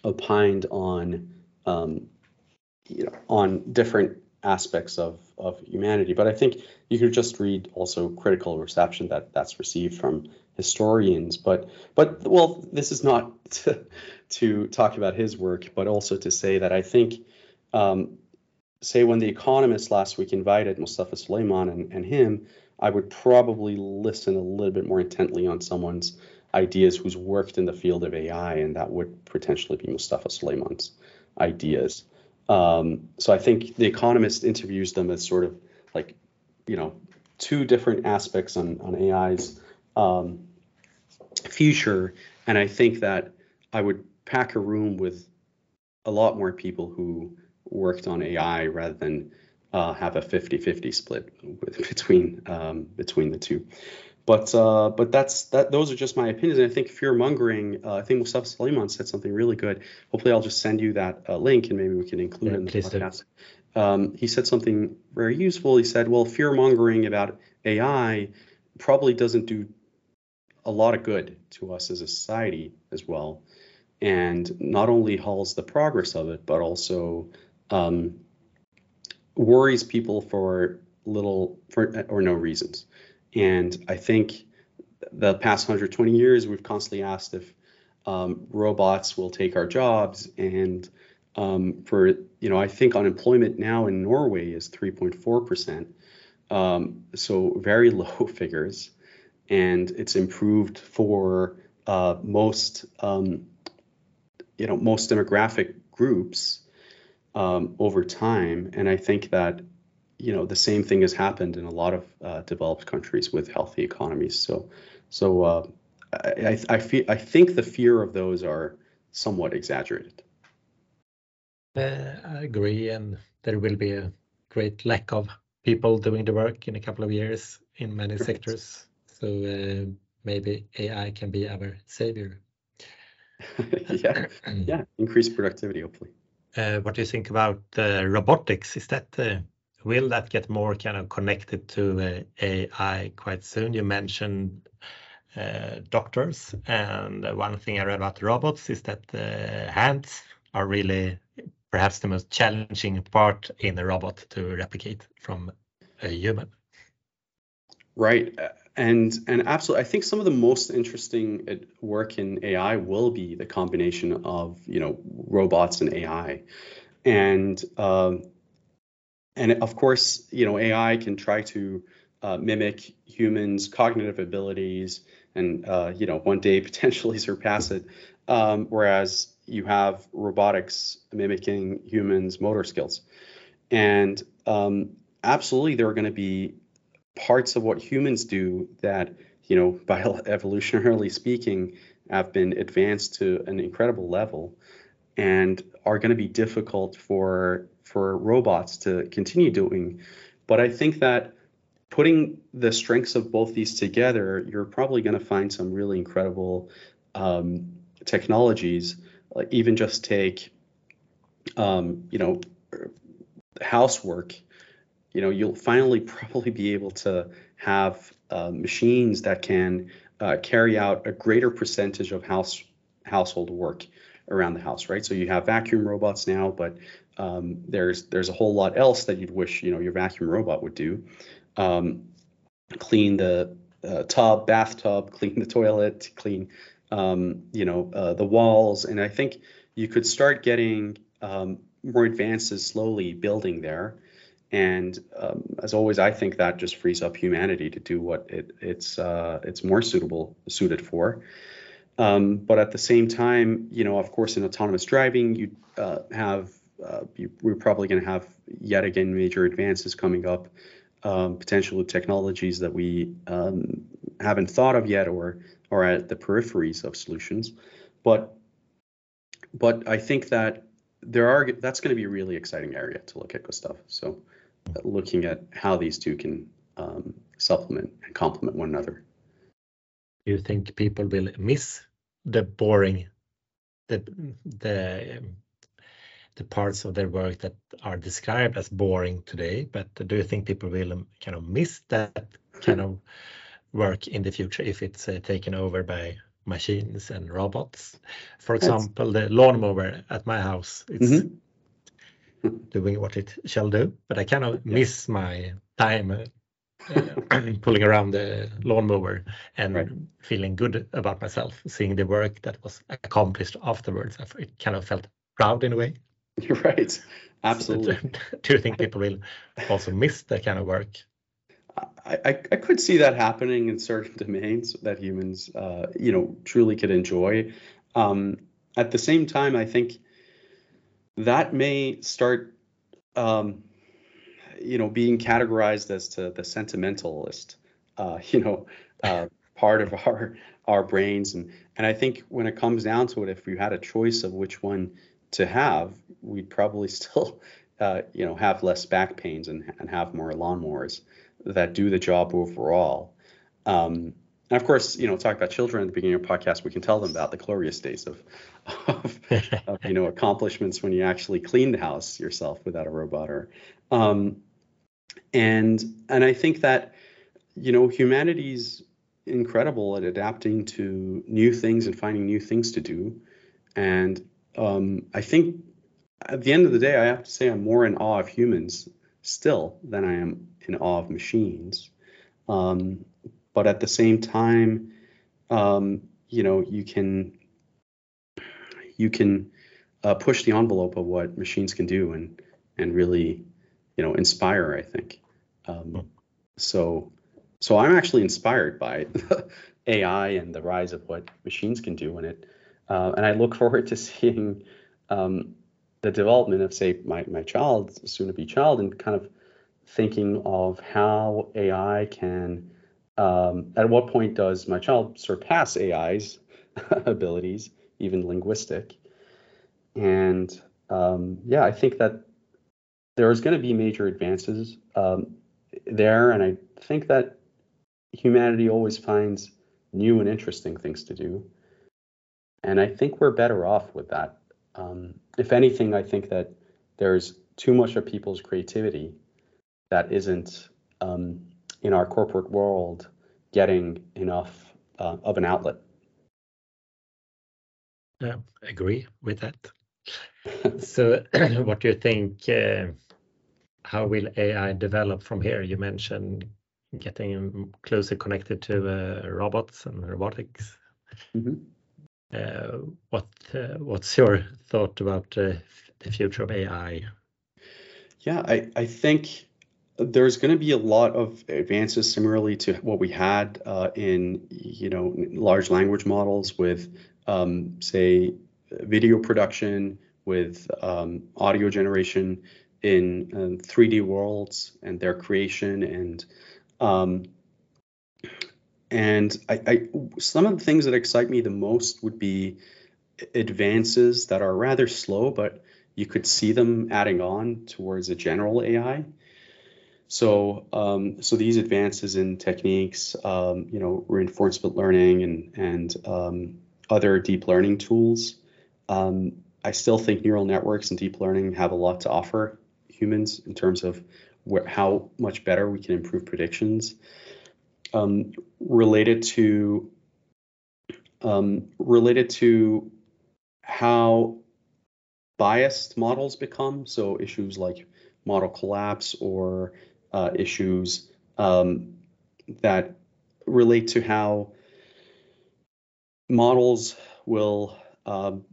opined on um, you know on different aspects of of humanity. But I think you could just read also critical reception that that's received from historians. But but well, this is not [LAUGHS] to, to talk about his work, but also to say that I think. Um, say when the Economist last week invited Mustafa Suleyman and, and him, I would probably listen a little bit more intently on someone's ideas who's worked in the field of AI, and that would potentially be Mustafa Suleyman's ideas. Um, so I think The Economist interviews them as sort of like, you know, two different aspects on, on AI's um, future. And I think that I would pack a room with a lot more people who worked on AI rather than uh, have a 50-50 split with, between um, between the two. But uh, but that's that. Those are just my opinions. And I think fear mongering. Uh, I think Mustafa Suleyman said something really good. Hopefully, I'll just send you that uh, link and maybe we can include yeah, it in the podcast. Um, he said something very useful. He said, "Well, fear mongering about AI probably doesn't do a lot of good to us as a society as well, and not only halts the progress of it, but also um, worries people for little for or no reasons." And I think the past 120 years, we've constantly asked if um, robots will take our jobs. And um, for, you know, I think unemployment now in Norway is 3.4%. Um, so very [LAUGHS] low figures. And it's improved for uh, most, um, you know, most demographic groups um, over time. And I think that you know the same thing has happened in a lot of uh, developed countries with healthy economies. So, so uh, I, I, feel, I think the fear of those are somewhat exaggerated. Uh, I agree, and there will be a great lack of people doing the work in a couple of years in many Correct. sectors. So uh, maybe AI can be our savior. [LAUGHS] yeah, [CLEARS THROAT] yeah, increase productivity, hopefully. Uh, what do you think about robotics? Is that will that get more kind of connected to uh, AI quite soon? You mentioned uh, doctors, and one thing I read about robots is that the hands are really perhaps the most challenging part in a robot to replicate from a human. Right. And and absolutely, I think some of the most interesting uh, work in AI will be the combination of you know robots and AI, and um, and of course you know AI can try to uh, mimic humans' cognitive abilities, and uh, you know one day [LAUGHS] potentially surpass it. Um, whereas you have robotics mimicking humans' motor skills, and um, absolutely there are going to be parts of what humans do that, you know, [LAUGHS] by evolutionarily speaking, have been advanced to an incredible level and are going to be difficult for for robots to continue doing. But I think that putting the strengths of both these together, you're probably going to find some really incredible um, technologies. Like even just take, um, you know, housework you know, you'll finally [LAUGHS] probably be able to have uh, machines that can uh, carry out a greater percentage of house household work around the house, right? So you have vacuum robots now, but um, there's there's a whole lot else that you'd wish you know your vacuum robot would do. Um, clean the uh, tub, bathtub, [LAUGHS] clean the toilet, clean um, you know uh, the walls, and I think you could start getting um, more advances slowly building there. And um, as always, I think that just frees up humanity to do what it, it's uh, it's more suitable suited for. Um, but at the same time, you know, of course, in autonomous driving, you uh, have uh, you, we're probably going to have yet again major advances coming up, um, potential technologies that we um, haven't thought of yet, or or at the peripheries of solutions. But but I think that there are that's going to be a really exciting area to look at, Gustav. So looking at how these two can um, supplement and complement one another. Do you think people will miss the boring, the the the parts of their work that are described as boring today? But do you think people will kind of miss that kind of work in the future if it's uh, taken over by machines and robots? For example, That's... the lawnmower at my house, it's mm -hmm [LAUGHS] doing what it shall do. But I kind of yeah. miss my time uh, [CLEARS THROAT] pulling around the lawnmower and right. feeling good about myself, seeing the work that was accomplished afterwards. I kind of felt proud in a way. You're [LAUGHS] right. Absolutely. So, [LAUGHS] do you think people will also miss that kind of work? I, I, I, could see that happening in certain domains that humans, uh, you know, truly could enjoy. Um, at the same time, I think that may start um, you know being categorized as to the sentimentalist uh, [LAUGHS] you know uh, part of our our brains. And and I think when it comes down to it if we had a choice of which one to have we'd probably [LAUGHS] still uh, you know have less back pains and, and have more lawnmowers that do the job overall. Um, and of course, you know, talk about children at the beginning of the podcast, we can tell them about the glorious days of, of, [LAUGHS] of you know, accomplishments when you actually clean the house yourself without a robot or, um, and, and I think that, you know, humanity's incredible at adapting to new things and finding new things to do. And um, I think at the end of the day, I have to say I'm more in awe of humans still than I am in awe of machines. Um, but at the same time, um, you know, you can you can uh, push the envelope of what machines can do and and really, you know, inspire. I think. Um, so so I'm actually inspired by [LAUGHS] AI and the rise of what machines can do in it, uh, and I look [LAUGHS] forward to seeing um, the development of, say, my my child, soon to be child, and kind of thinking of how AI can um, at what point does my child surpass AI's [LAUGHS] abilities, even linguistic? And um, yeah, I think that there is going to be major advances um, there, and I think that humanity always finds new and interesting things to do. And I think we're better off with that. Um, if anything, I think that there's too much of people's creativity that isn't um, in our corporate world getting enough uh, of an outlet. Yeah, agree with that. [LAUGHS] so, [CLEARS THROAT] what do you think? Uh, how will AI develop from here? You mentioned getting closer connected to uh, robots and robotics. Mm-hmm. Uh, what uh, what's your thought about the future of AI? Yeah, I, I think there's going to be a lot of advances similarly to what we had uh, in you know large language models with um, say video production with um, audio generation in um, 3D worlds and their creation and um, and I, I, some of the things that excite me the most would be advances that are rather slow, but you could see them adding on towards a general AI. So, um, so these advances in techniques, um, you know, reinforcement learning and and um, other deep learning tools. Um, I still think neural networks and deep learning have a lot to offer humans in terms of where, how much better we can improve predictions. Um, related to um, related to how biased models become, so issues like model collapse or uh, issues um, that relate to how models will um,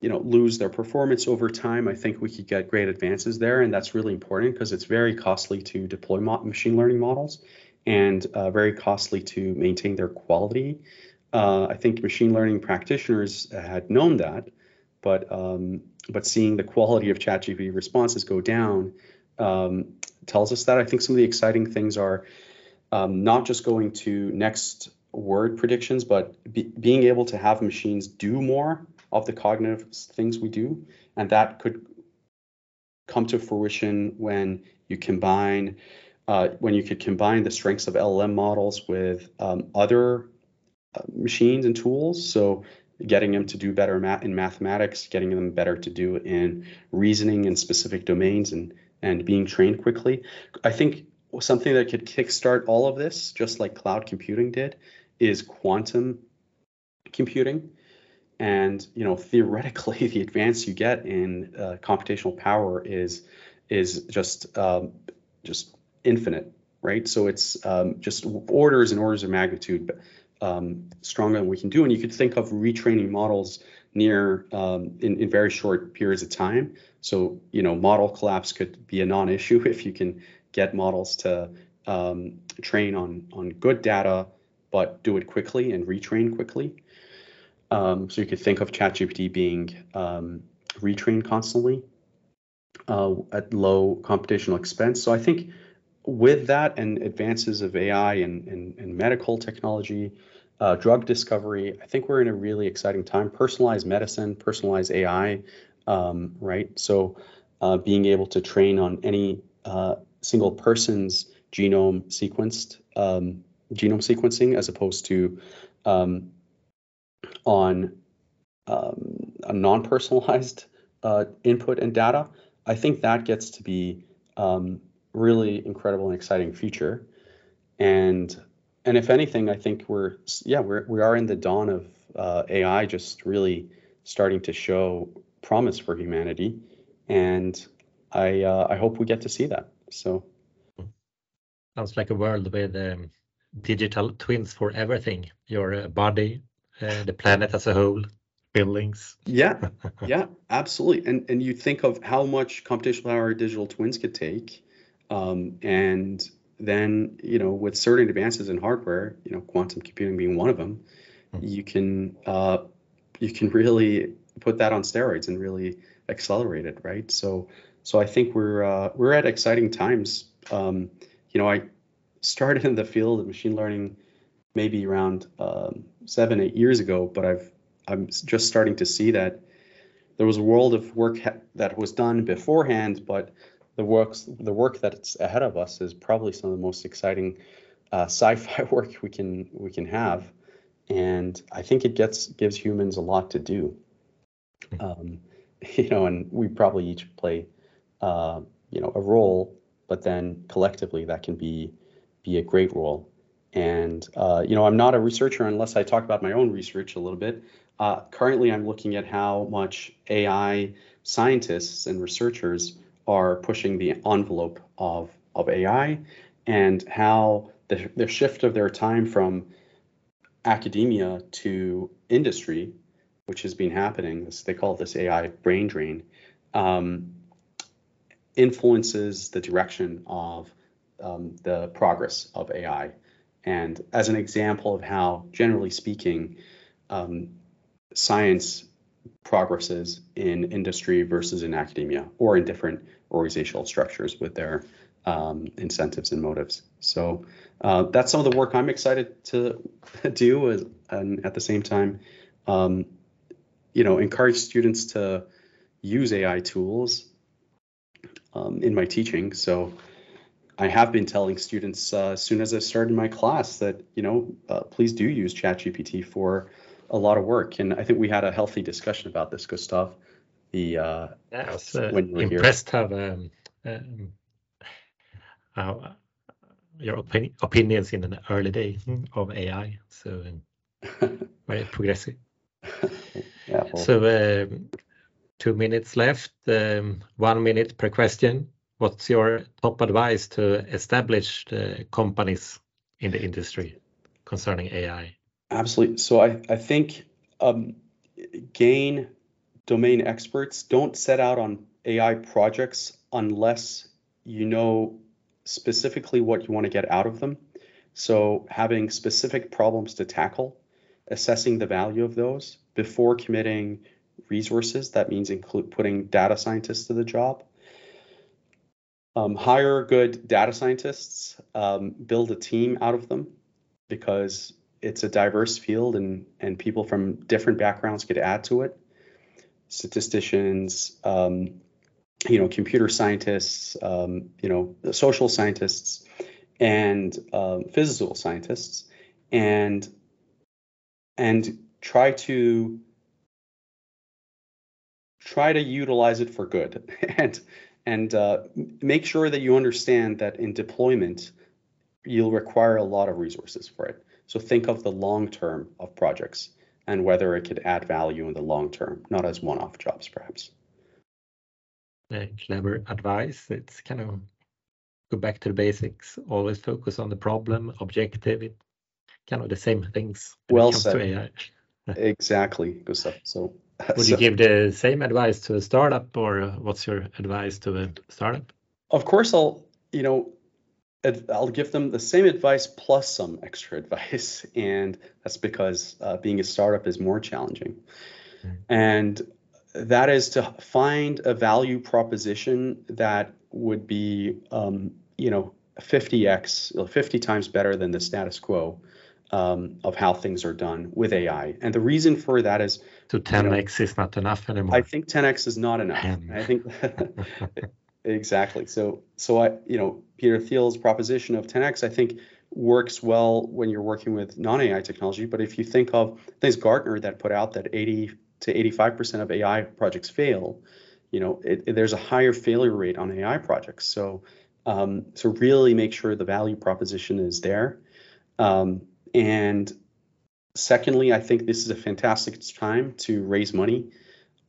you know lose their performance over time. I think we could get great advances there and that's really important because it's very costly to deploy machine learning models and uh, very costly to maintain their quality. Uh, i think machine learning practitioners had known that but um, but seeing the quality of ChatGPT responses go down um, tells us that. I think some of the exciting things are um, not just going to next word predictions, but be, being able to have machines do more of the cognitive things we do, and that could come to fruition when you combine uh, when you could combine the strengths of LLM models with um, other uh, machines and tools. So getting them to do better math in mathematics, getting them better to do in reasoning in specific domains and and being trained quickly. I think something that could kickstart all of this, just like cloud computing did, is quantum computing. And you know, theoretically, [LAUGHS] the advance you get in uh, computational power is is just um, just infinite, right? So it's um, just orders and orders of magnitude um, stronger than we can do. And you could think of retraining models near um, in, in very short periods of time. So, you know, model collapse could be a non-issue [LAUGHS] if you can get models to um, train on on good data, but do it quickly and retrain quickly. Um, so you could think of ChatGPT being um, retrained constantly uh, at low computational expense. So I think with that and advances of AI and, and, and medical technology, uh, drug discovery, I think we're in a really exciting time. Personalized medicine, personalized AI, um, right? So uh, being able to train on any uh, single person's genome sequenced, um, genome sequencing, as opposed to um, on um, a non-personalized uh, input and data. I think that gets to be um, really incredible and exciting future. And and if anything, I think we're yeah we're we are in the dawn of uh, AI just really starting to show promise for humanity, and I uh, I hope we get to see that. So sounds like a world with um, digital twins for everything: your uh, body, uh, the planet as a whole, buildings. Yeah, [LAUGHS] yeah, absolutely. And and you think of how much computational power digital twins could take, um, and then you know with certain advances in hardware, you know quantum computing being one of them, mm-hmm. you can uh, you can really put that on steroids and really accelerate it, right? So so I think we're uh, we're at exciting times. Um, you know, I started in the field of machine learning maybe around um, seven eight years ago, but I've I'm just starting to see that there was a world of work ha- that was done beforehand, but the works the work that's ahead of us is probably some of the most exciting uh, [LAUGHS] sci-fi work we can we can have, and I think it gets gives humans a lot to do. Hmm. Um, [LAUGHS] you know, and we probably each play uh, you know a role, but then collectively that can be be a great role. And uh, you know, I'm not a researcher unless I talk about my own research a little bit. Uh, currently, I'm looking at how much AI scientists and researchers are pushing the envelope of of AI, and how the, the shift of their time from academia to industry, which has been happening, this, they call this AI brain drain, um, influences the direction of um, the progress of AI. And as an example of how, generally speaking, um, science progresses in industry versus in academia or in different organizational structures with their um, incentives and motives. So uh, that's some of the work I'm excited to [LAUGHS] do, as, and at the same time, um, you know, encourage students to use AI tools um, in my teaching. So I have been telling students uh, as soon as I started my class that you know, uh, please do use ChatGPT for a lot of work. And I think we had a healthy discussion about this, Gustav. The uh, yeah, I was uh, impressed here. have um, um, uh, your opini opinions in an early day of AI. So um, [LAUGHS] very progressive. yeah, well. So um, two minutes left. Um, one minute per question. What's your top advice to established companies in the industry concerning AI? Absolutely. So I, I think um, gain domain experts. Don't set out on AI projects unless you know specifically what you want to get out of them. So having specific problems to tackle, assessing the value of those before committing resources. That means include putting data scientists to the job. Um, hire good data scientists, um, build a team out of them because it's a diverse field and, and people from different backgrounds could add to it. Statisticians, um, you know, computer scientists, um, you know, social scientists, and um, physical scientists, and and try to try to utilize it for good, [LAUGHS] and and uh, make sure that you understand that in deployment, you'll require a lot of resources for it. So think of the long term of projects and whether it could add value in the long term, not as one-off jobs, perhaps clever advice. It's kind of go back to the basics, always focus on the problem, objective, it kind of the same things. Well said. [LAUGHS] exactly, Gustav. So [LAUGHS] would you give the same advice to a startup or uh, what's your advice to a startup? Of course, I'll, you know, I'll give them the same advice plus some extra [LAUGHS] advice. And that's because uh, being a startup is more challenging. Mm. And that is to find a value proposition that would be, um, you know, 50x, 50 times better than the status quo um, of how things are done with AI. And the reason for that is so 10x you know, is not enough anymore. I think 10x is not enough. I think [LAUGHS] [LAUGHS] exactly. So so I you know Peter Thiel's proposition of 10x I think works well when you're working with non-AI technology. But if you think of things Gartner that put out that 80 to 85% of AI projects fail, you know, it, it, there's a higher failure rate on AI projects. So, um, so really make sure the value proposition is there. Um, and secondly, I think this is a fantastic time to raise money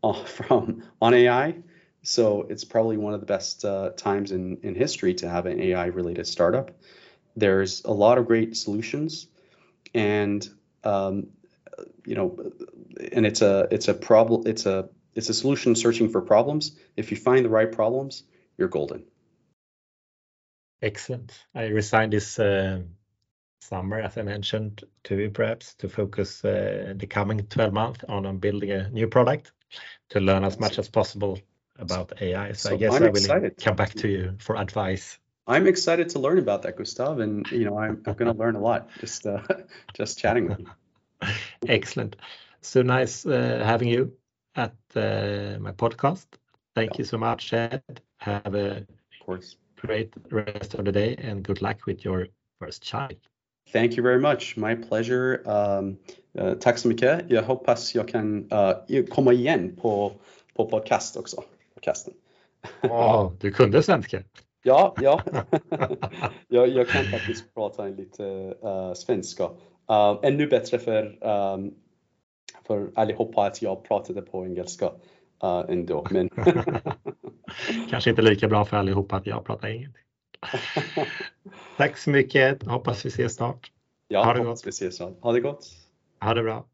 uh, [LAUGHS] from on AI. So it's probably one of the best uh, times in, in history to have an AI related startup. There's a lot of great solutions, and um, you know, and it's a it's a problem it's a it's a solution searching for problems. If you find the right problems, you're golden. Excellent. I resigned this uh, summer, as I mentioned to you, perhaps to focus uh, the coming 12 months on, on building a new product to learn as much as possible about AI. So, so I guess I'm i will excited. come back to you for advice. I'm excited to learn about that, Gustav, and you know I'm, I'm going to learn a lot just uh, [LAUGHS] just chatting with you. [LAUGHS] Excellent. So nice uh, having you at uh, my podcast. Thank yeah. you so much, Ed. Have a of course. great rest of the day and good luck with your first child. Thank you very much. My pleasure. Um, uh, tack så mycket. Jag hoppas jag kan uh, komma igen på, på podcast också. Podcasten. oh, du kunde svenska? Ja, ja. [LAUGHS] jag, jag kan faktiskt prata lite uh, svenska. Uh, ännu bättre för, um, för allihopa att jag pratade på engelska uh, ändå. Men [LAUGHS] Kanske inte lika bra för allihopa att jag pratar engelska. [LAUGHS] Tack så mycket. Hoppas vi ses snart. Ja, ha det hoppas gott. vi ses snart. Ha det gott. Ha det bra.